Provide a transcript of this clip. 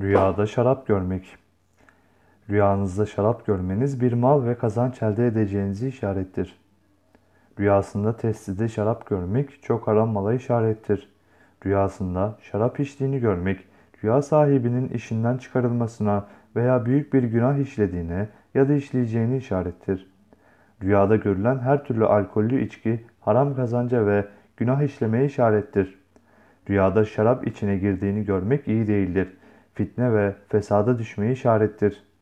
Rüyada şarap görmek. Rüyanızda şarap görmeniz bir mal ve kazanç elde edeceğinizi işarettir. Rüyasında testide şarap görmek çok haram mala işarettir. Rüyasında şarap içtiğini görmek, rüya sahibinin işinden çıkarılmasına veya büyük bir günah işlediğine ya da işleyeceğini işarettir. Rüyada görülen her türlü alkollü içki haram kazanca ve günah işlemeye işarettir. Rüyada şarap içine girdiğini görmek iyi değildir. Fitne ve fesada düşmeye işarettir.